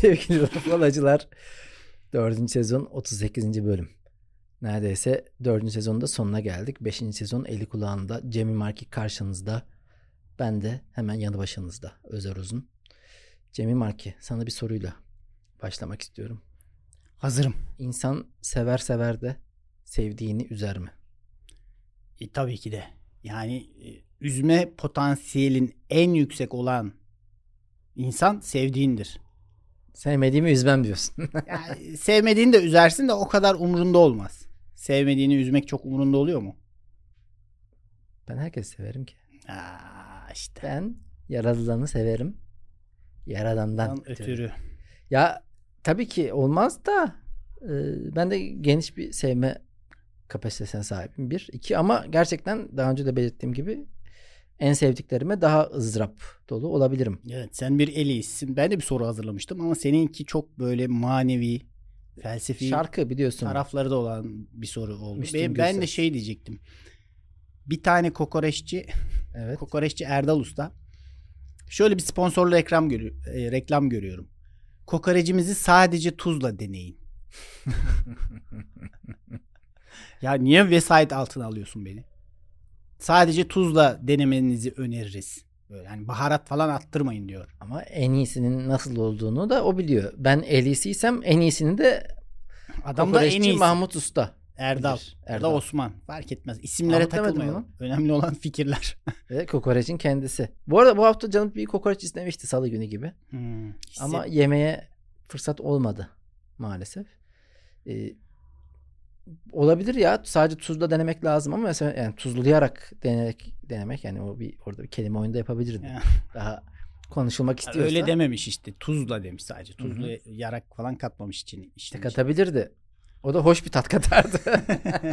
Sevgili Falacılar 4. sezon 38. bölüm. Neredeyse 4. sezonun da sonuna geldik. 5. sezon eli kulağında. Cemil Marki karşınızda. Ben de hemen yanı başınızda. Özer Uzun. Cemil Marki sana bir soruyla başlamak istiyorum. Hazırım. İnsan sever sever de sevdiğini üzer mi? E, tabii ki de. Yani e, üzme potansiyelin en yüksek olan insan sevdiğindir. Sevmediğimi üzmem diyorsun. Yani sevmediğini de üzersin de o kadar umrunda olmaz. Sevmediğini üzmek çok umrunda oluyor mu? ben herkesi severim ki. Aa, işte. Ben yaradılanı severim. Yaradandan Ondan ötürü. Ya tabii ki olmaz da e, ben de geniş bir sevme kapasitesine sahibim. Bir. iki ama gerçekten daha önce de belirttiğim gibi en sevdiklerime daha ızdırap dolu olabilirim. Evet sen bir elisin. Ben de bir soru hazırlamıştım ama seninki çok böyle manevi, felsefi Şarkı biliyorsun. tarafları da olan bir soru. Müslüm Ben, ben de şey diyecektim. Bir tane kokoreççi, Evet. kokoreççi Erdal Usta şöyle bir sponsorlu reklam, görü- e, reklam görüyorum. Kokorecimizi sadece tuzla deneyin. ya niye vesayet altına alıyorsun beni? Sadece tuzla denemenizi öneririz. Böyle hani baharat falan attırmayın diyor. Ama en iyisinin nasıl olduğunu da o biliyor. Ben en iyisiysem en iyisini de Adam da en iyisi. Mahmut Usta. Erdal. bilir. Erdal. da Osman. Fark etmez. İsimlere demedim takılmayalım. Önemli olan fikirler. Ve kokoreçin kendisi. Bu arada bu hafta canım bir kokoreç istemişti salı günü gibi. Hmm, Ama yemeye fırsat olmadı maalesef. Ee, olabilir ya sadece tuzla denemek lazım ama mesela yani tuzlayarak denemek denemek yani o bir orada bir kelime oyunda yapabilirdi. Ya. Daha konuşulmak istiyorsa Öyle dememiş işte. Tuzla demiş sadece. Tuzlu yarak falan katmamış için. işte katabilirdi. O da hoş bir tat katardı.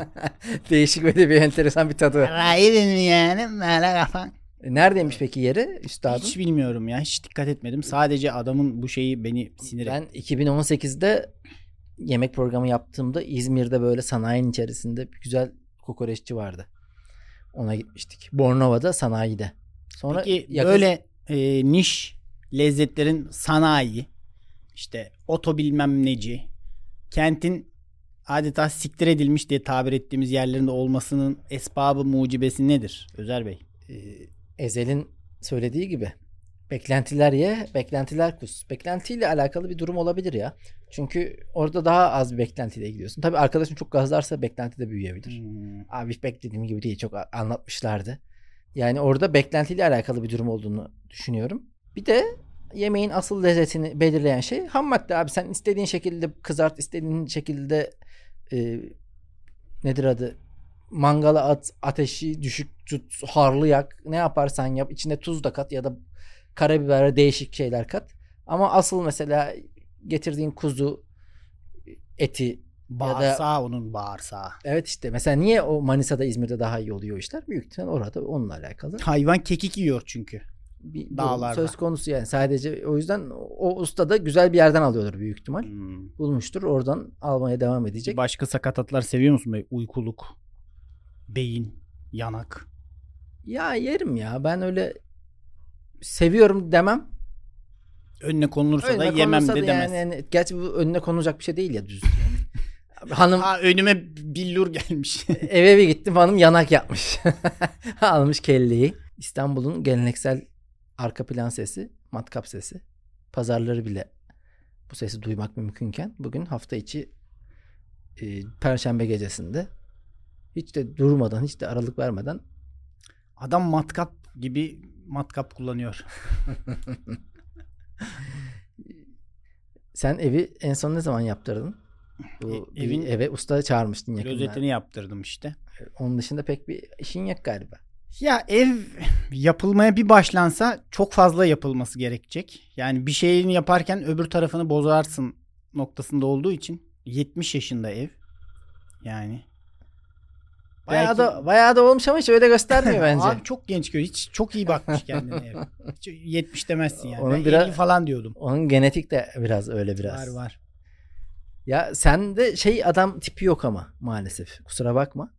Değişik böyle bir enteresan bir tadı. Hayır yani böyle kafan. E, Neredeymiş peki yeri üstadın? Hiç bilmiyorum ya. Hiç dikkat etmedim. Sadece adamın bu şeyi beni sinir Ben etti. 2018'de yemek programı yaptığımda İzmir'de böyle sanayinin içerisinde bir güzel kokoreççi vardı. Ona gitmiştik. Bornova'da sanayide. Sonra Peki yakın- böyle e, niş lezzetlerin sanayi işte oto bilmem neci kentin adeta siktir edilmiş diye tabir ettiğimiz yerlerinde olmasının esbabı mucibesi nedir Özer Bey? e, Ezel'in söylediği gibi beklentiler ye, beklentiler kus. Beklentiyle alakalı bir durum olabilir ya. Çünkü orada daha az bir beklentiyle gidiyorsun. Tabii arkadaşın çok gazlarsa beklenti de büyüyebilir. Hmm. Abi beklediğim gibi değil. Çok anlatmışlardı. Yani orada beklentiyle alakalı bir durum olduğunu düşünüyorum. Bir de yemeğin asıl lezzetini belirleyen şey ham madde abi. Sen istediğin şekilde kızart, istediğin şekilde e, nedir adı? Mangala at, ateşi düşük tut, harlı yak. Ne yaparsan yap. İçine tuz da kat ya da karabiber ve değişik şeyler kat. Ama asıl mesela getirdiğin kuzu eti Bağırsağı onun bağırsağı. Evet işte mesela niye o Manisa'da İzmir'de daha iyi oluyor işler? Büyük ihtimal orada onunla alakalı. Hayvan kekik yiyor çünkü. Bir Dağlarda. söz konusu yani sadece o yüzden o usta da güzel bir yerden alıyordur büyük ihtimal. Hmm. Bulmuştur oradan almaya devam edecek. Başka sakatatlar seviyor musun Bey? Uykuluk, beyin, yanak. Ya yerim ya ben öyle seviyorum demem. Önüne konulursa Önüne da yemem de demez. yani, yani, gerçi bu önüne konulacak bir şey değil ya düz. Yani. Hanım Ha önüme billur gelmiş. eve bir gittim hanım yanak yapmış. Almış kelleyi. İstanbul'un geleneksel arka plan sesi, matkap sesi. Pazarları bile bu sesi duymak mümkünken bugün hafta içi e, perşembe gecesinde hiç de durmadan, hiç de aralık vermeden Adam matkap gibi matkap kullanıyor. sen evi en son ne zaman yaptırdın? Bu E- evin- eve usta çağırmıştın yakında. Rozetini yaptırdım işte. Onun dışında pek bir işin yok galiba. Ya ev yapılmaya bir başlansa çok fazla yapılması gerekecek. Yani bir şeyini yaparken öbür tarafını bozarsın noktasında olduğu için 70 yaşında ev. Yani. Bayağı da bayağı da olmuş ama hiç öyle göstermiyor bence. Abi çok genç göz. Hiç çok iyi bakmış kendine ev. Hiç 70 demezsin yani. Onun Ben biraz- 50 falan diyordum. Onun genetik de biraz öyle biraz. Var var. Ya sende şey adam tipi yok ama maalesef. Kusura bakma.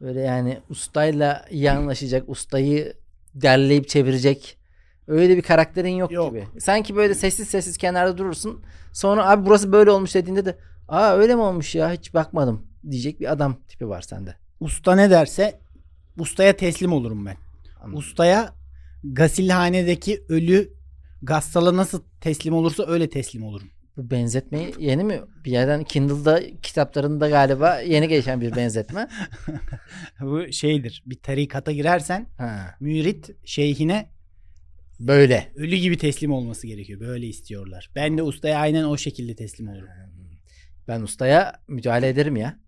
Böyle yani ustayla iyi anlaşacak, ustayı derleyip çevirecek Öyle bir karakterin yok, Yok. gibi. Sanki böyle sessiz sessiz kenarda durursun. Sonra abi burası böyle olmuş dediğinde de aa öyle mi olmuş ya hiç bakmadım diyecek bir adam tipi var sende. Usta ne derse ustaya teslim olurum ben. Anladım. Ustaya gasilhanedeki ölü gassala nasıl teslim olursa öyle teslim olurum. Bu benzetmeyi yeni mi? Bir yerden Kindle'da kitaplarında galiba yeni geçen bir benzetme. Bu şeydir. Bir tarikata girersen Ha, mürit şeyhine böyle. ölü gibi teslim olması gerekiyor. Böyle istiyorlar. Ben de ustaya aynen o şekilde teslim olurum. Ben ustaya müdahale ederim ya.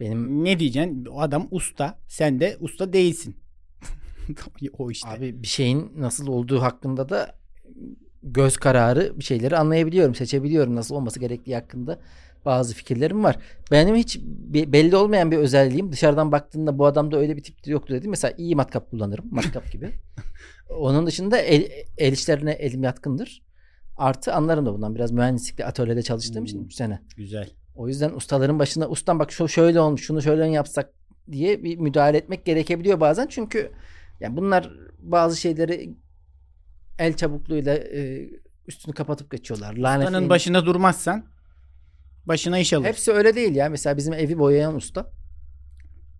Benim Ne diyeceksin? O adam usta. Sen de usta değilsin. o işte. abi bir şeyin nasıl olduğu hakkında da göz kararı bir şeyleri anlayabiliyorum, seçebiliyorum nasıl olması gerektiği hakkında bazı fikirlerim var. Benim hiç be- belli olmayan bir özelliğim dışarıdan baktığında bu adamda öyle bir tip yoktu dedim. Mesela iyi matkap kullanırım. Matkap gibi. Onun dışında el, el işlerine elim yatkındır. Artı anlarım da bundan. Biraz mühendislikte atölyede çalıştığım için Hmm. 3 sene. Güzel. O yüzden ustaların başına ustam bak şu şöyle olmuş şunu şöyle yapsak diye bir müdahale etmek gerekebiliyor bazen. Çünkü yani bunlar bazı şeyleri el çabukluğuyla e, üstünü kapatıp geçiyorlar. Ustanın Lanetleyin. başında durmazsan başına iş alır. Hepsi öyle değil ya. Mesela bizim evi boyayan usta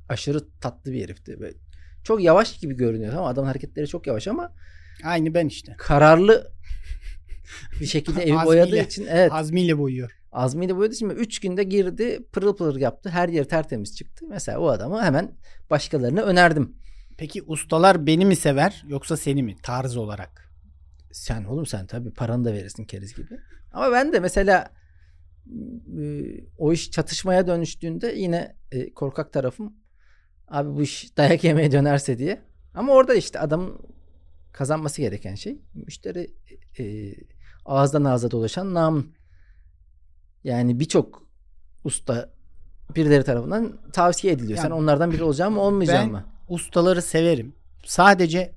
aşırı tatlı bir herifti. Böyle çok yavaş gibi görünüyor ama adamın hareketleri çok yavaş ama Aynı ben işte. kararlı bir şekilde evi Azmiyle. boyadığı için evet Azmiyle boyuyor. Azmi'yle boyadığı için 3 günde girdi pırıl pırıl yaptı. Her yer tertemiz çıktı. Mesela o adamı hemen başkalarına önerdim. Peki ustalar beni mi sever yoksa seni mi tarz olarak? Sen oğlum sen tabii paranı da verirsin keriz gibi. Ama ben de mesela e, o iş çatışmaya dönüştüğünde yine e, korkak tarafım abi bu iş dayak yemeye dönerse diye. Ama orada işte adamın kazanması gereken şey müşteri e, ağızdan ağza dolaşan namın. Yani birçok usta birileri tarafından tavsiye ediliyor. Sen Yani onlardan biri olacağım mı olmayacağım Ben mı? ustaları severim. Sadece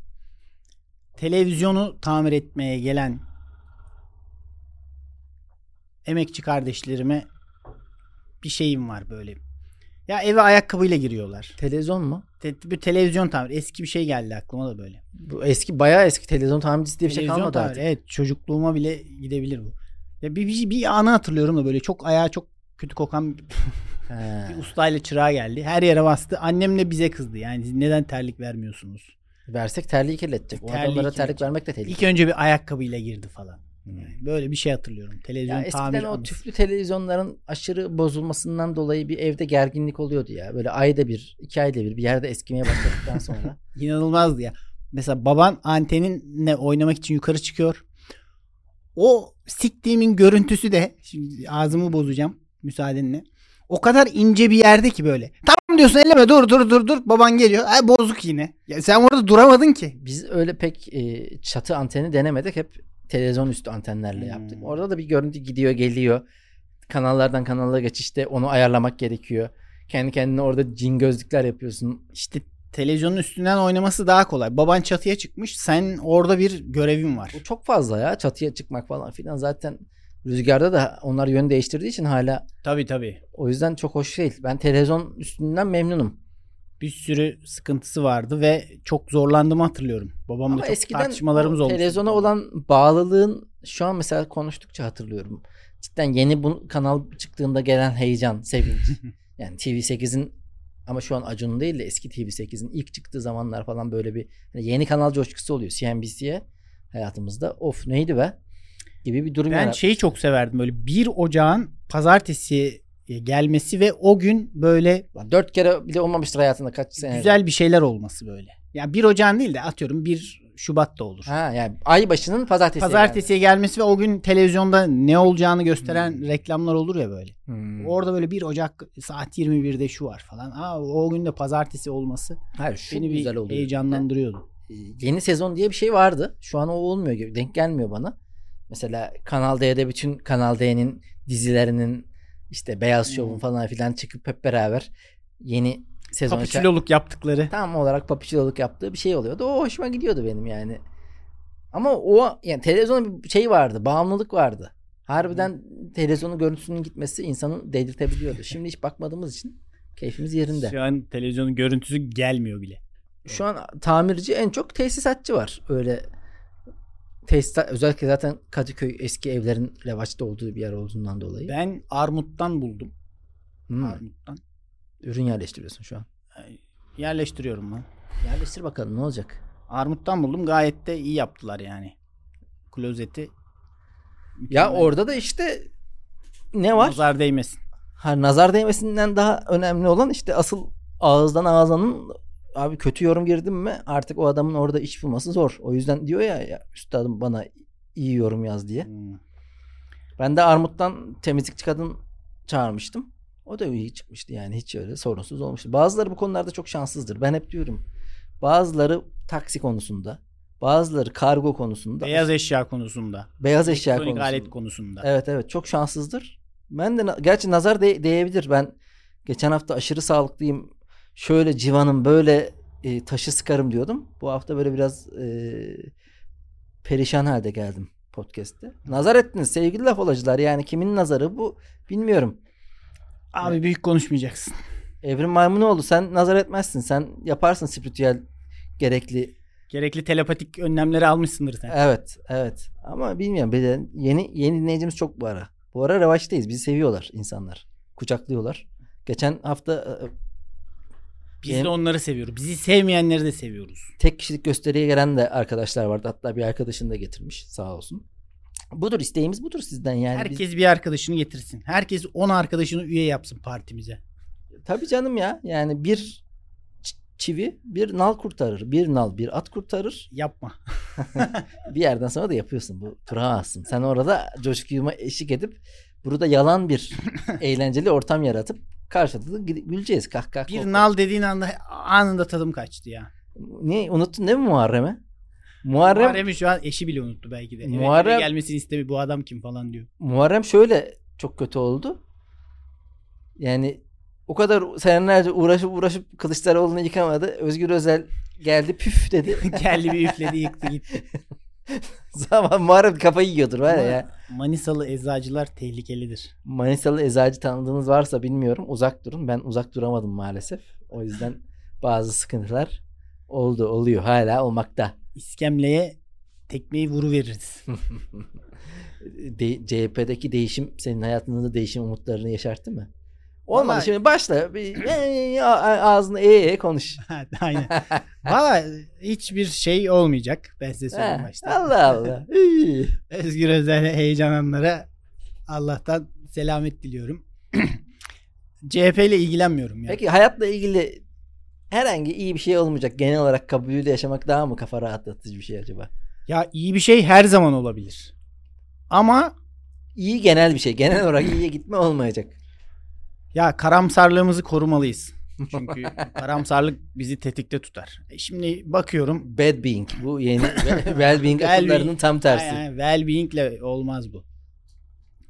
televizyonu tamir etmeye gelen emekçi kardeşlerime bir şeyim var böyle. Ya eve ayakkabıyla giriyorlar. Televizyon mu? Te- bir televizyon tamir. Eski bir şey geldi aklıma da böyle. Bu eski bayağı eski televizyon tamircisi diye bir şey kalmadı tamiri. artık. Evet çocukluğuma bile gidebilir bu. Ya bir, bir, bir anı hatırlıyorum da böyle çok ayağı çok kötü kokan He. bir ustayla çırağı geldi. Her yere bastı. Annem de bize kızdı. Yani neden terlik vermiyorsunuz? Versek terliği kirletecek. O Terliği adamlara terlik kirletecek. vermek de tehlikeli. İlk önce bir ayakkabıyla girdi falan. Böyle bir şey hatırlıyorum. Televizyon Ya eskiden tamir o anısı. tüplü televizyonların aşırı bozulmasından dolayı bir evde gerginlik oluyordu ya. Böyle ayda bir, iki ayda bir bir yerde eskimeye başladıktan sonra. İnanılmazdı ya. Mesela baban anteninle oynamak için yukarı çıkıyor. O siktiğimin görüntüsü de şimdi ağzımı bozacağım müsaadenle. O kadar ince bir yerde ki böyle. Tamam diyorsun elleme dur dur dur dur. Baban geliyor. Ay bozuk yine. Ya sen orada duramadın ki. Biz öyle pek e, çatı anteni denemedik. Hep televizyon üstü antenlerle Hmm. yaptık. Orada da bir görüntü gidiyor geliyor. Kanallardan kanala geçişte onu ayarlamak gerekiyor. Kendi kendine orada cin gözlükler yapıyorsun. İşte televizyonun üstünden oynaması daha kolay. Baban çatıya çıkmış. Sen orada bir görevin var. O çok fazla ya. Çatıya çıkmak falan filan. Zaten rüzgarda da onlar yön değiştirdiği için hala Tabii tabii. o yüzden çok hoş değil. Ben televizyon üstünden memnunum. Bir sürü sıkıntısı vardı ve çok zorlandığımı hatırlıyorum. Babamla Ama çok eskiden tartışmalarımız o olmuştu. televizyona olan bağlılığın şu an mesela konuştukça hatırlıyorum. Cidden yeni bu kanal çıktığında gelen heyecan, sevinç. yani TV8'in ama şu an Acun'un değil de eski TV8'in ilk çıktığı zamanlar falan böyle bir hani yeni kanal coşkusu oluyor CNBC'ye hayatımızda. Of neydi be? Gibi bir durum Ben yaratmış. şeyi çok severdim böyle 1 Ocağın pazartesi gelmesi ve o gün böyle Dört kere bile olmamıştır hayatında kaç sene. güzel bir şeyler olması böyle. Ya 1 Ocağın değil de atıyorum 1 Şubat da olur. Ha yani ay başının pazartesi. Pazartesiye gelmesi ve o gün televizyonda ne olacağını gösteren reklamlar olur ya böyle. Hmm. Orada böyle 1 Ocak saat 21'de şu var falan. Aa, o gün de pazartesi olması Hayır şu beni güzel bir oluyor. heyecanlandırıyordu. Ee, yeni sezon diye bir şey vardı. Şu an o olmuyor gibi. Denk gelmiyor bana. Mesela Kanal D'de bütün Kanal D'nin dizilerinin işte Beyaz Şov'un Hmm. falan filan çıkıp hep beraber yeni sezon Papuçiloluk yaptıkları. tam olarak papuçiloluk yaptığı bir şey oluyordu. O hoşuma gidiyordu benim yani. Ama o yani televizyonda bir şey vardı. Bağımlılık vardı. Harbiden televizyonun görüntüsünün gitmesi insanı delirtebiliyordu. Şimdi hiç bakmadığımız için keyfimiz yerinde. Şu an televizyonun görüntüsü gelmiyor bile. Şu an tamirci en çok tesisatçı var. Öyle tesis özellikle zaten Kadıköy eski evlerin revaçta olduğu bir yer olduğundan dolayı. Ben armuttan buldum. Hmm, Armuttan. Ürün yerleştiriyorsun şu an. Yerleştiriyorum lan. Yerleştir bakalım ne olacak? Armuttan buldum. Gayet de iyi yaptılar yani. Klozeti. Ya orada da işte ne var? Nazar değmesin. Ha, nazar değmesinden daha önemli olan işte asıl ağızdan ağzanın abi kötü yorum girdim mi artık o adamın orada iş bulması zor. O yüzden diyor ya, ya üstadım bana iyi yorum yaz diye. Hmm. Ben de Armut'tan temizlikçi kadın çağırmıştım. O da iyi çıkmıştı yani hiç öyle sorunsuz olmuştu. Bazıları bu konularda çok şanssızdır. Ben hep diyorum. Bazıları taksi konusunda, bazıları kargo konusunda, Beyaz eşya konusunda. beyaz eşya elektronik konusunda. alet konusunda. Evet evet çok şanssızdır. Ben de gerçi nazar de- değebilir. Ben geçen hafta aşırı sağlıklıyım. Şöyle civanım böyle e, taşı sıkarım diyordum. Bu hafta böyle biraz e, perişan halde geldim podcast'te. Nazar ettiniz sevgili laf olacılar. Yani kimin nazarı bu bilmiyorum. Abi büyük konuşmayacaksın. Evrim Maymunoğlu sen nazar etmezsin. Sen yaparsın spiritüel gerekli. Gerekli telepatik önlemleri almışsındır sen. Evet evet. Ama bilmiyorum. Bir de yeni yeni dinleyicimiz çok bu ara. Bu ara revaçtayız. Bizi seviyorlar insanlar. Kucaklıyorlar. Geçen hafta e, Biz Benim- de onları seviyoruz. Bizi sevmeyenleri de seviyoruz. tek kişilik gösteriye gelen de arkadaşlar vardı. Hatta bir arkadaşını da getirmiş sağ olsun. Budur isteğimiz budur sizden yani. Biz- Herkes bir arkadaşını getirsin. Herkes 10 arkadaşını üye yapsın partimize. Tabii canım ya. Yani bir çivi bir nal kurtarır. Bir nal bir at kurtarır. Yapma. Bir yerden sonra da yapıyorsun. Bu duramazsın. Sen orada coşkuyuma eşlik edip burada yalan bir eğlenceli ortam yaratıp karşılıklı gü- güleceğiz. Kahkaha. Bir nal dediğin anda anında tadım kaçtı ya. Ne unuttun değil mi Muharrem'i? Muharrem Muharrem'i şu an eşi bile unuttu belki de. Eve- Muharrem- eve gelmesini istemiyor. Bu adam kim falan diyor. Muharrem şöyle çok kötü oldu. Yani o kadar senelerce uğraşıp uğraşıp Kılıçdaroğlu'nu yıkamadı. Özgür Özel geldi püf dedi. Geldi bir üfledi yıktı gitti. Zaman Muharrem kafayı yiyordur var ya. Manisalı eczacılar tehlikelidir. Manisalı eczacı tanıdığınız varsa bilmiyorum. Uzak durun. Ben uzak duramadım maalesef. O yüzden bazı sıkıntılar oldu, oluyor. Hala olmakta. İskemleye tekmeyi vuru veririz. De- CHP'deki değişim senin hayatında da değişim umutlarını yaşarttı mı? Olmadı. Vallahi- Şimdi başla. Bir, ağzını e e konuş. Aynen. Valla hiçbir şey olmayacak. Ben size söyleyeyim başta. Allah Allah. Özgür Özel heyecanlanlara Allah'tan selamet diliyorum. CHP ile ilgilenmiyorum ya. Peki hayatla ilgili herhangi iyi bir şey olmayacak. Genel olarak kabulüyle yaşamak daha mı kafa rahatlatıcı bir şey acaba? Ya iyi bir şey her zaman olabilir. Ama İyi genel bir şey. Genel olarak iyiye gitme olmayacak. Ya karamsarlığımızı korumalıyız. Çünkü karamsarlık bizi tetikte tutar. E şimdi bakıyorum. Bad being. Bu yeni well-being akıllarının tam tersi. Yani well-being ile olmaz bu.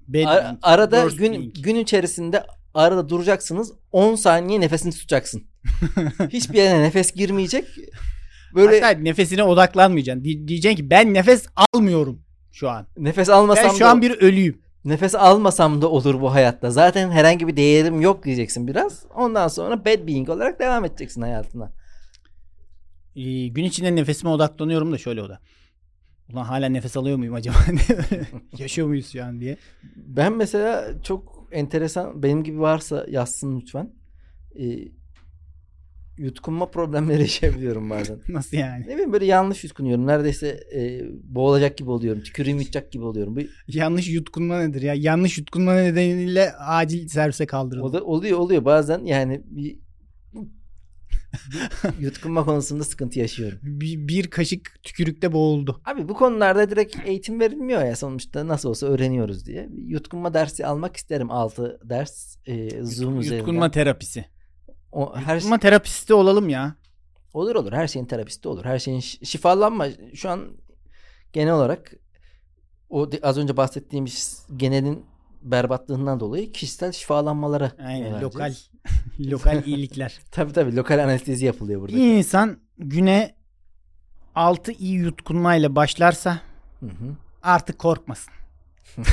Bad Ar- being, arada gün being. gün içerisinde arada duracaksınız. 10 saniye nefesini tutacaksın. Hiçbir yere nefes girmeyecek. Böyle Hatta nefesine odaklanmayacaksın. Di- diyeceksin ki ben nefes almıyorum şu an. nefes almasam Ben şu da an bir ölüyüm. Nefes almasam da olur bu hayatta. Zaten herhangi bir değerim yok diyeceksin biraz. Ondan sonra bad being olarak devam edeceksin hayatına. Ee, gün içinde nefesime odaklanıyorum da şöyle o da. Ulan hala nefes alıyor muyum acaba? Yaşıyor muyuz şu an diye. Ben mesela çok enteresan benim gibi varsa yazsın lütfen. Ee, yutkunma problemleri yaşayabiliyorum bazen. Nasıl yani? Ne bileyim böyle yanlış yutkunuyorum. Neredeyse e, boğulacak gibi oluyorum. Tükürüğüm yutacak gibi oluyorum. Bir, Yanlış yutkunma nedir ya? Yanlış yutkunma nedeniyle acil servise kaldırıldı. o da oluyor oluyor bazen yani bir, bir yutkunma konusunda sıkıntı yaşıyorum. Bir, bir kaşık tükürükte boğuldu. Abi bu konularda direkt eğitim verilmiyor ya sonuçta nasıl olsa öğreniyoruz diye. Yutkunma dersi almak isterim. 6 ders e, Zoom üzerinden. Yutkunma terapisi. O, her Yutkunma terapisti olalım ya. Olur olur. Her şeyin terapisti olur. Her şeyin şi- şifalanma şu an genel olarak o az önce bahsettiğimiz genelin berbatlığından dolayı kişisel şifalanmalara Aynen lokal lokal iyilikler. Tabii tabii lokal anestezi yapılıyor burada. Bir insan güne 6 iyi yutkunmayla başlarsa Hı hı. artık korkmasın.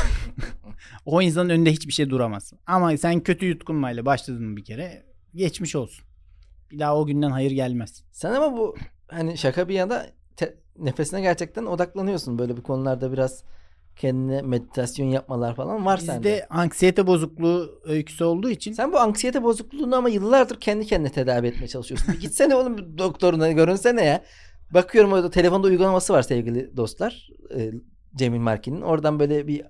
o insanın önünde hiçbir şey duramaz. Ama sen kötü yutkunmayla başladın bir kere geçmiş olsun. Bir daha o günden hayır gelmez. Sen ama bu hani şaka bir yana te- nefesine gerçekten odaklanıyorsun. Böyle bir konularda biraz kendine meditasyon yapmalar falan var sende. Bizde anksiyete bozukluğu öyküsü olduğu için Sen bu anksiyete bozukluğunu ama yıllardır kendi kendine tedavi etmeye çalışıyorsun. Bir gitsene oğlum doktoruna görünsene ya. Bakıyorum orada telefonda uygulaması var sevgili dostlar. Ee, Cemil Markin'in. Oradan böyle bir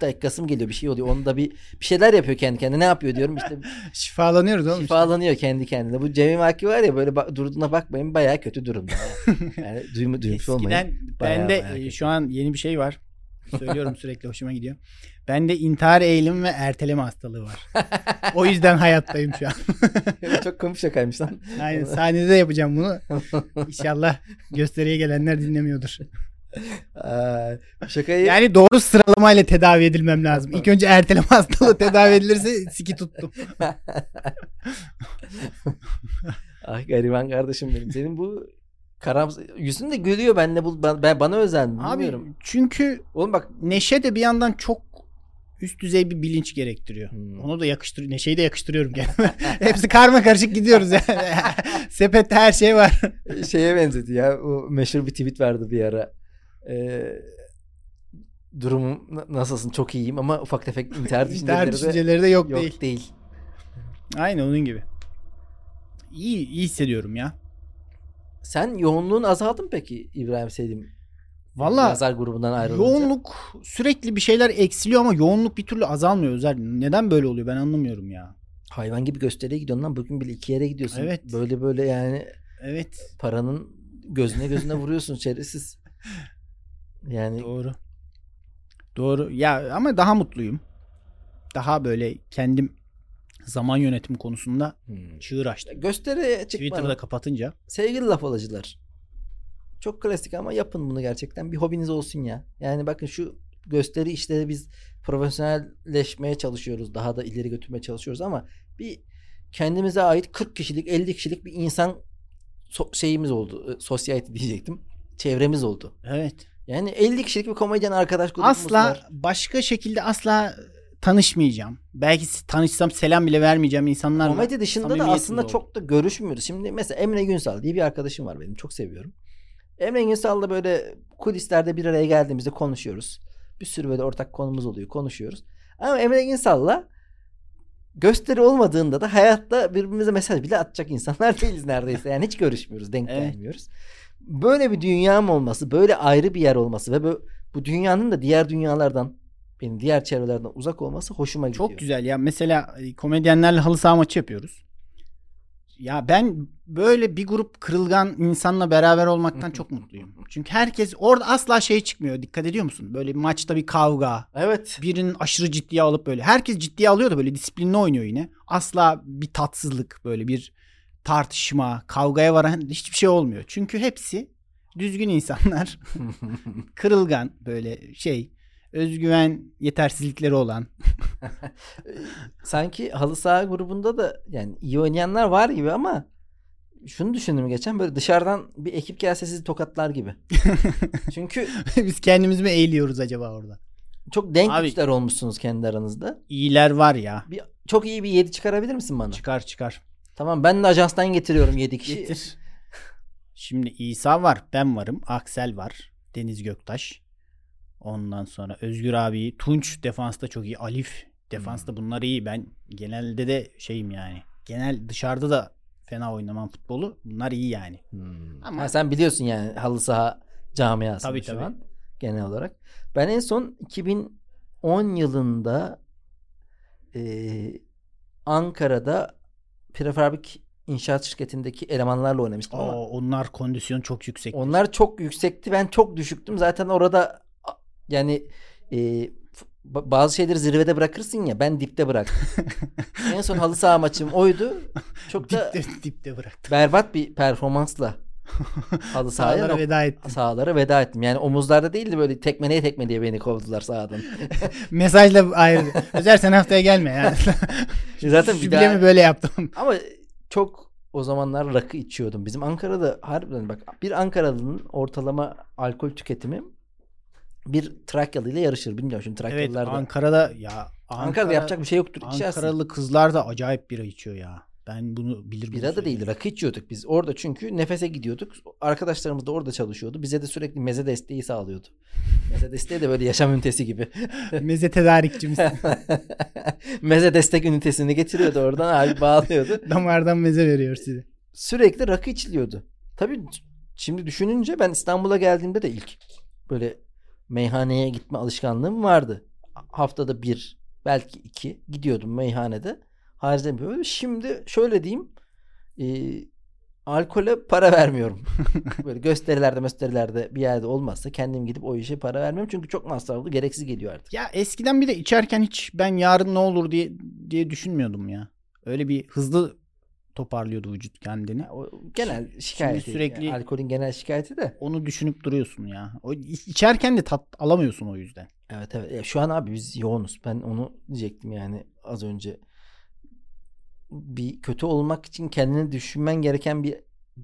dakikası mı geliyor bir şey oluyor. Onu da bir bir şeyler yapıyor kendi kendine. Ne yapıyor diyorum işte şifalanıyoruz oğlum. işte. şifalanıyor kendi kendine. Bu Cemil Markin var ya böyle ba- durduğuna bakmayın bayağı kötü durumda. Yani duymu, duymuş olmayın. Eskiden Bayağı bende bayağı e, şu an yeni bir şey var. Söylüyorum sürekli hoşuma gidiyor. Bende intihar eğilimi ve erteleme hastalığı var. O yüzden hayattayım şu an. Çok komik şakaymış lan. Aynen sahnede yapacağım bunu. İnşallah gösteriye gelenler dinlemiyordur. Şakayı Yani doğru sıralamayla tedavi edilmem lazım. İlk önce erteleme hastalığı tedavi edilirse siki tuttum. Ah gariban kardeşim benim. Senin bu karam yüzün de gülüyor benle bu ben, bana özel mi Abi bilmiyorum. çünkü Oğlum bak neşe de bir yandan çok üst düzey bir bilinç gerektiriyor. Hmm. Onu da yakıştır Neşeyi de yakıştırıyorum kendime. Hepsi karma karışık gidiyoruz yani. Sepette her şey var. şeye benzedi ya. O meşhur bir tweet vardı bir ara. Ee, durumum na- nasılsın? Çok iyiyim ama ufak tefek intihar düşünceleri de düşünceleri de yok, yok değil. değil. Aynen onun gibi. İyi, iyi hissediyorum ya. Sen yoğunluğun azaldı mı peki İbrahim Selim? Valla Yazar grubundan ayrılınca. yoğunluk sürekli bir şeyler eksiliyor ama yoğunluk bir türlü azalmıyor Özer. Neden böyle oluyor ben anlamıyorum ya. Hayvan gibi gösteriye gidiyorsun lan. Bugün bile iki yere gidiyorsun. Evet. Böyle böyle yani Evet paranın gözüne gözüne vuruyorsun şerefsiz. Yani doğru. Doğru ya ama daha mutluyum. Daha böyle kendim zaman yönetimi konusunda Hmm. çığır açtım. gösteriye çıkmanın Twitter'da kapatınca. sevgili laf alıcılar. Çok klasik ama yapın bunu gerçekten. Bir hobiniz olsun ya. Yani bakın şu gösteri işleri biz profesyonelleşmeye çalışıyoruz. Daha da ileri götürmeye çalışıyoruz ama bir kendimize ait 40 kişilik 50 kişilik bir insan so- şeyimiz oldu. E, Sosyete diyecektim. Çevremiz oldu. Evet. Yani 50 kişilik bir komedyen arkadaş grubumuz Asla var. başka şekilde asla tanışmayacağım. Belki tanışsam selam bile vermeyeceğim insanlarla. Komedi dışında da aslında oldu. çok da görüşmüyoruz. Şimdi mesela Emre Günsal diye bir arkadaşım var benim. Çok seviyorum. Emre Günsal'la böyle kulislerde bir araya geldiğimizde konuşuyoruz. Bir sürü böyle ortak konumuz oluyor. Konuşuyoruz. Ama Emre Günsal'la gösteri olmadığında da hayatta birbirimize mesaj bile atacak insanlar değiliz neredeyse. Yani hiç görüşmüyoruz. Denk Evet. gelmiyoruz. Böyle bir dünyam olması, böyle ayrı bir yer olması ve bu, bu dünyanın da diğer dünyalardan benim diğer çevrelerden uzak olması hoşuma gidiyor. Çok güzel ya. Mesela e, komedyenlerle halı saha maçı yapıyoruz. Ya ben böyle bir grup kırılgan insanla beraber olmaktan çok mutluyum. Çünkü herkes orada asla şey çıkmıyor. Dikkat ediyor musun? Böyle bir maçta bir kavga. Evet. Birinin aşırı ciddiye alıp böyle. Herkes ciddiye alıyor da böyle disiplinli oynuyor yine. Asla bir tatsızlık böyle bir tartışma, kavgaya varan hiçbir şey olmuyor. Çünkü hepsi düzgün insanlar. Kırılgan böyle şey özgüven yetersizlikleri olan. Sanki halı saha grubunda da yani iyi oynayanlar var gibi ama şunu düşündüm geçen böyle dışarıdan bir ekip gelse sizi tokatlar gibi. Çünkü Biz kendimizi mi eğiliyoruz acaba orada? çok denk Abi- güçler olmuşsunuz kendi aranızda. İyiler var ya. Bir, çok iyi bir 7 çıkarabilir misin bana? Çıkar çıkar. Tamam ben de ajanstan getiriyorum 7 kişi. Getir. Şimdi İsa var. Ben varım. Aksel var. Deniz Göktaş. Ondan sonra Özgür abi. Tunç defansta çok iyi. Alif defansta bunlar iyi. Ben genelde de şeyim yani. Genel dışarıda da fena oynamam futbolu. Bunlar iyi yani. Hmm. Ama- Ha, sen biliyorsun yani halı saha camiasını Tabii, şu tabii. an genel olarak. Ben en son 2010 yılında e, Ankara'da prefabrik inşaat şirketindeki elemanlarla oynamıştım ama Oo, onlar kondisyon çok yüksek. onlar çok yüksekti. Ben çok düşüktüm. Zaten orada yani e, bazı şeyleri zirvede bırakırsın ya ben dipte bıraktım. en son halı saha maçım oydu. Çok da dipte, dipte bıraktım. berbat bir performansla halı sahaya Sahalara veda ettim. sahalara veda ettim. Yani omuzlarda değil de böyle tekmeleye tekmeleye beni kovdular sahadan. Mesajla ayrı. Özer sen haftaya gelme yani. Zaten bir Jübilemi daha- böyle yaptım. Ama çok o zamanlar rakı içiyordum. Bizim Ankara'da harbiden bak bir Ankaralı'nın ortalama alkol tüketimi bir Trakyalı ile yarışır. Bilmiyorum şimdi Evet Trakyalılar da. Ankara'da ya Ankara'da yapacak bir şey yoktur. İçersin. Ankaralı kızlar da acayip bira içiyor ya. Ben bunu bilir Bira da değil rakı içiyorduk biz. Orada çünkü nefese gidiyorduk. Arkadaşlarımız da orada çalışıyordu. Bize de sürekli meze desteği sağlıyordu. meze desteği de böyle yaşam ünitesi gibi. Meze tedarikçimiz. meze destek ünitesini getiriyordu oradan abi bağlıyordu. Damardan meze veriyor size. Sürekli rakı içiliyordu. Tabii şimdi düşününce ben İstanbul'a geldiğimde de ilk böyle meyhaneye gitme alışkanlığım vardı. Haftada bir belki iki gidiyordum meyhanede. Böyle. Şimdi şöyle diyeyim. E, alkole para vermiyorum. böyle gösterilerde gösterilerde bir yerde olmazsa kendim gidip o işe para vermiyorum. Çünkü çok masraflı gereksiz geliyor artık. Ya eskiden bir de içerken hiç ben yarın ne olur diye diye düşünmüyordum ya. Öyle bir hızlı toparlıyordu vücut kendini. O genel şikayeti. sürekli- yani alkolün genel şikayeti de. Onu düşünüp duruyorsun ya. O içerken de tat alamıyorsun o yüzden. Evet evet. Ya şu an abi biz yoğunuz. Ben onu diyecektim yani az önce. Bir kötü olmak için kendini düşünmen gereken bir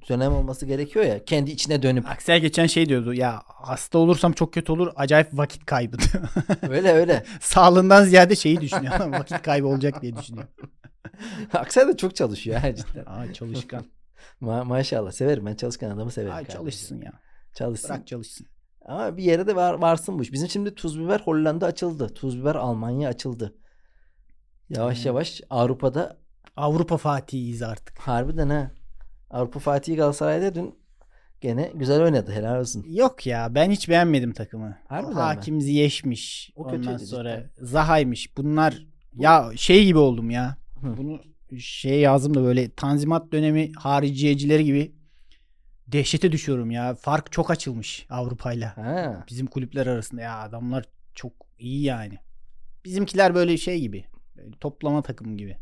dönem olması gerekiyor ya. Kendi içine dönüp. Aksel geçen şey diyordu ya hasta olursam çok kötü olur acayip vakit kaybı. öyle öyle. Sağlığından ziyade şeyi düşünüyor. vakit kaybı olacak diye düşünüyor. Aksel de çok çalışıyor ha cidden. Aa çalışkan. Ma- maşallah severim ben çalışkan adamı severim. Ay çalışsın ya. Çalışsın. Bırak çalışsın. Ama bir yere de var, varsın bu iş. Bizim şimdi tuz biber Hollanda açıldı. Tuz biber Almanya açıldı. Yavaş Hmm. yavaş Avrupa'da Avrupa Fatihiyiz artık. harbiden ha. Avrupa Fatih Galatasaray'da dün gene güzel oynadı. Helal olsun. Yok ya ben hiç beğenmedim takımı. Harbiden O mi? Hakim Ziyech'miş. O Ondan kötüydü sonra Zaha'ymış. Bunlar ya şey gibi oldum ya. Hı. Bunu şey yazdım da böyle Tanzimat dönemi hariciyecileri gibi dehşete düşüyorum ya. Fark çok açılmış Avrupa'yla. Ha. Bizim kulüpler arasında ya adamlar çok iyi yani. Bizimkiler böyle şey gibi. böyle toplama takımı gibi.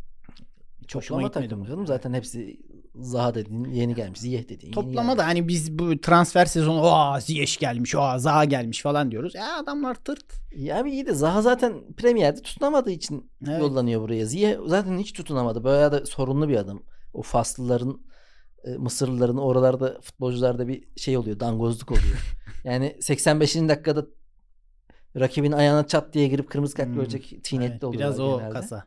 Hoşuma Toplama takımı canım. Zaten hepsi Zaha dediğin yeni gelmiş. Ziyeh dediğin yeni Toplama gelmiş. da hani biz bu transfer sezonu o Ziyech gelmiş, o Zaha gelmiş falan diyoruz. Ya adamlar tırt. Ya abi iyi de Zaha zaten Premier'de tutunamadığı için Evet. yollanıyor buraya. Ziyeh zaten hiç tutunamadı. Böyle de sorunlu bir adam. O Faslıların e, Mısırlıların oralarda futbolcularda bir şey oluyor. Dangozluk oluyor. yani 85. dakikada rakibin ayağına çat diye girip kırmızı kart Hmm. görecek tinetli Evet, oluyorlar biraz o genelde. kasa.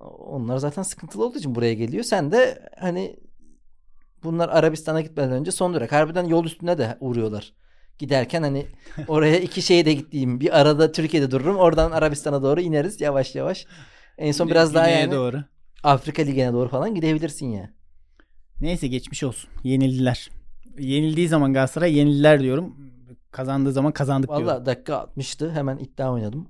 Onlar zaten sıkıntılı olduğu için buraya geliyor. Sen de hani bunlar Arabistan'a gitmeden önce son durak. Harbiden yol üstüne de uğruyorlar. Giderken hani oraya iki şeye de gittiğim bir arada Türkiye'de dururum. Oradan Arabistan'a doğru ineriz yavaş yavaş. En son biraz daha yani doğru. Afrika Ligi'ne doğru falan gidebilirsin ya. Neyse geçmiş olsun. Yenildiler. Yenildiği zaman Galatasaray yenildiler diyorum. Kazandığı zaman kazandık diyorum. Valla dakika 60'tı. Hemen iddia oynadım.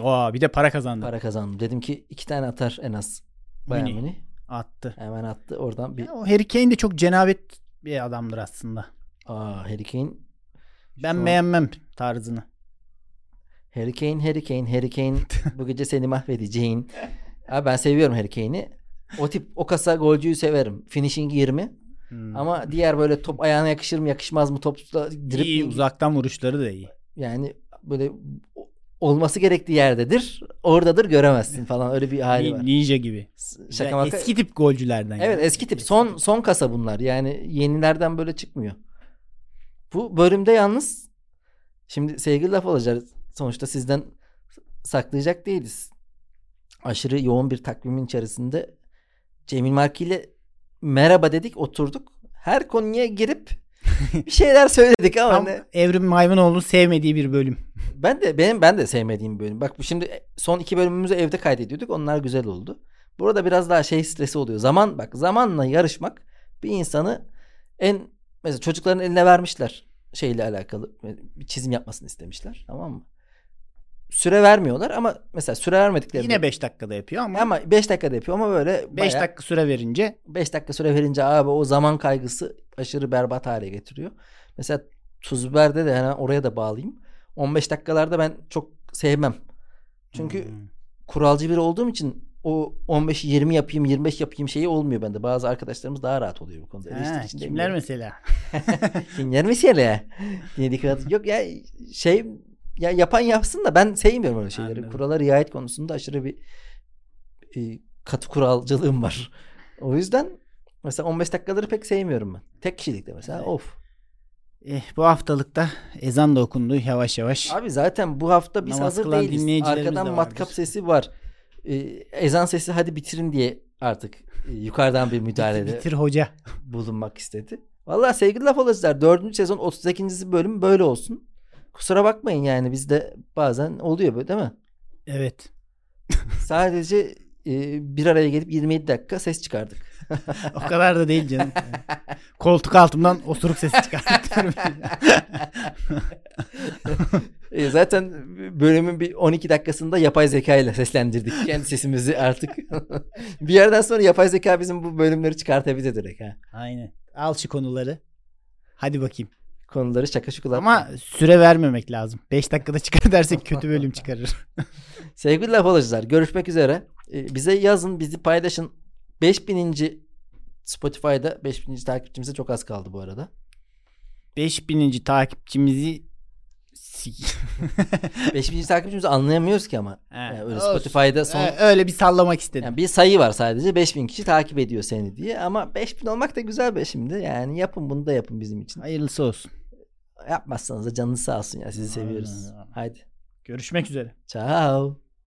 Oo, bir de para kazandı. Para kazandım. Dedim ki iki tane atar en az. Bayern Münih. Münih. Attı. Hemen attı. Oradan bir Ya, o Harry Kane de çok cenabet bir adamdır aslında. Aa, Harry Kane Ben Şu beğenmem tarzını. Harry Kane, Harry Kane, Harry Kane bu gece seni mahvedeceğin. Abi ben seviyorum Harry Kane'i. O tip o kasa golcüyü severim. Finishing 20. Hmm. Ama diğer böyle top ayağına yakışır mı yakışmaz mı topla iyi dribbling uzaktan vuruşları da iyi. yani böyle olması gerektiği yerdedir. Oradadır göremezsin falan öyle bir hali var. Ninja gibi. Şaka Yani maka. eski tip golcülerden. Evet yani. eski tip son son kasa bunlar. Yani yenilerden böyle çıkmıyor. Bu bölümde yalnız şimdi sevgili laf olacak. Sonuçta sizden saklayacak değiliz. Aşırı yoğun bir takvimin içerisinde Cemil Marki ile merhaba dedik oturduk. Her konuya girip bir şeyler söyledik ama Tam ne- Evrim Maymunoğlu'nun sevmediği bir bölüm. ben de benim ben de sevmediğim bir bölüm. Bak bu şimdi son iki bölümümüzü evde kaydediyorduk. Onlar güzel oldu. Burada biraz daha şey stresi oluyor. Zaman bak zamanla yarışmak bir insanı en mesela çocukların eline vermişler şeyle alakalı bir çizim yapmasını istemişler. Tamam mı? Süre vermiyorlar ama mesela süre vermediklerinde Yine 5 dakikada yapıyor ama ama 5 dakikada yapıyor ama böyle 5 dakika süre verince 5 dakika süre verince abi o zaman kaygısı aşırı berbat hale getiriyor. Mesela tuz biberde de hemen oraya da bağlayayım. 15 dakikalarda ben çok sevmem. Çünkü Hmm. kuralcı biri olduğum için o 15 20 yapayım 25 yapayım şeyi olmuyor bende. Bazı arkadaşlarımız daha rahat oluyor bu konuda. Ha, kimler mesela? Kimler mesela? Yine dikkat. Yok ya şey ya yapan yapsın da ben sevmiyorum öyle şeyleri. Anladım. Kurala riayet konusunda aşırı bir e, katı kuralcılığım var. O yüzden mesela 15 dakikaları pek sevmiyorum ben. Tek kişilikte mesela Evet. of. Eh, bu haftalıkta ezan da okundu yavaş yavaş. Abi zaten bu hafta biz Namaz hazır değiliz. Arkadan de matkap sesi var. Ee, ezan sesi hadi bitirin diye artık e, yukarıdan bir müdahalede Bitir hoca. bulunmak istedi. Vallahi sevgili laf alıcılar 4. sezon 38. bölüm böyle olsun. Kusura bakmayın yani bizde bazen oluyor böyle değil mi? Evet. Sadece e, bir araya gelip 27 dakika ses çıkardık. O kadar da değil canım. Koltuk altımdan osuruk sesi çıkartıyorum. E, zaten bölümün bir 12 dakikasında yapay zeka ile seslendirdik kendi sesimizi artık. bir yerden sonra yapay zeka bizim bu bölümleri çıkartabilir direkt ha. Aynen. Al şu konuları. Hadi bakayım. Konuları şaka şukular. Ama süre vermemek lazım. 5 dakikada çıkar dersek kötü bölüm çıkarır. Sevgili laf alıcılar görüşmek üzere. E, bize yazın bizi paylaşın. 5000. Spotify'da 5000. takipçimize çok az kaldı bu arada. 5000. takipçimizi sik- 5000. takipçimizi anlayamıyoruz ki ama. Yani öyle. Spotify'da son Ee, öyle bir sallamak istedim. yani bir sayı var sadece 5000 kişi takip ediyor seni diye ama 5000 olmak da güzel be şimdi. Yani yapın bunu da yapın bizim için. Hayırlısı olsun. Yapmazsanız da canınız sağ olsun ya sizi seviyoruz. Aynen. Haydi. Görüşmek üzere. Ciao.